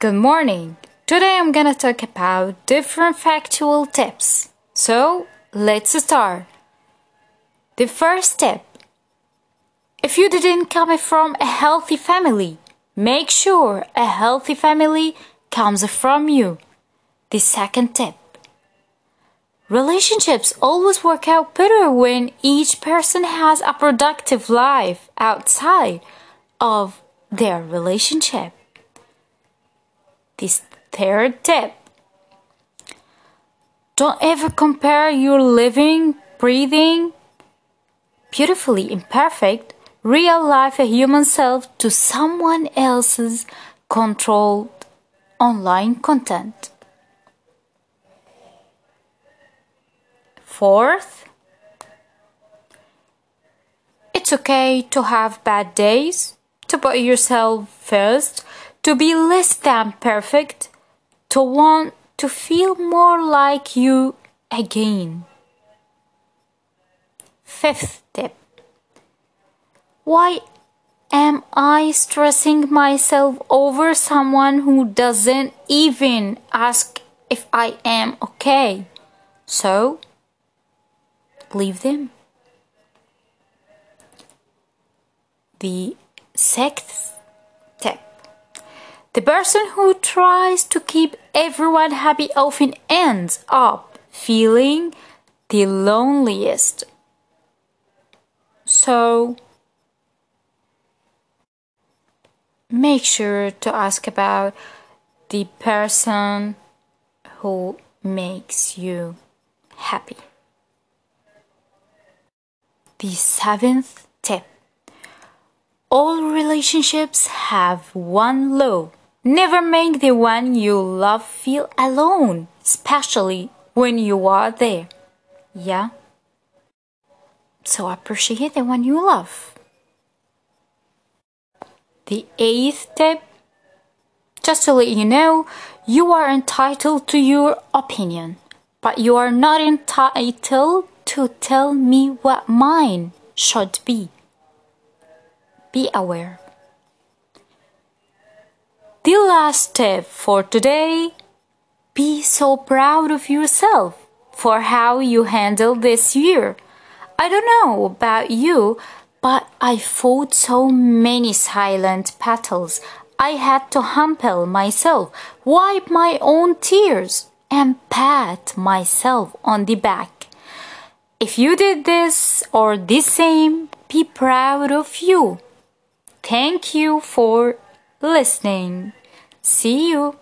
Good morning. Today I'm gonna talk about different factual tips. So let's start. The first tip if you didn't come from a healthy family, make sure a healthy family comes from you. The second tip relationships always work out better when each person has a productive life outside of their relationship. This third tip don't ever compare your living, breathing, beautifully imperfect, real life a human self to someone else's controlled online content. Fourth, it's okay to have bad days, to put yourself first, to be less than perfect, to want to feel more like you again. Fifth tip Why am I stressing myself over someone who doesn't even ask if I am okay? So, leave them. The sixth the person who tries to keep everyone happy often ends up feeling the loneliest. So, make sure to ask about the person who makes you happy. The seventh tip all relationships have one law Never make the one you love feel alone, especially when you are there. Yeah? So appreciate the one you love. The eighth tip just to let you know, you are entitled to your opinion, but you are not entitled to tell me what mine should be. Be aware. Last tip for today be so proud of yourself for how you handled this year. I don't know about you, but I fought so many silent battles. I had to humble myself, wipe my own tears, and pat myself on the back. If you did this or the same, be proud of you. Thank you for listening. See you.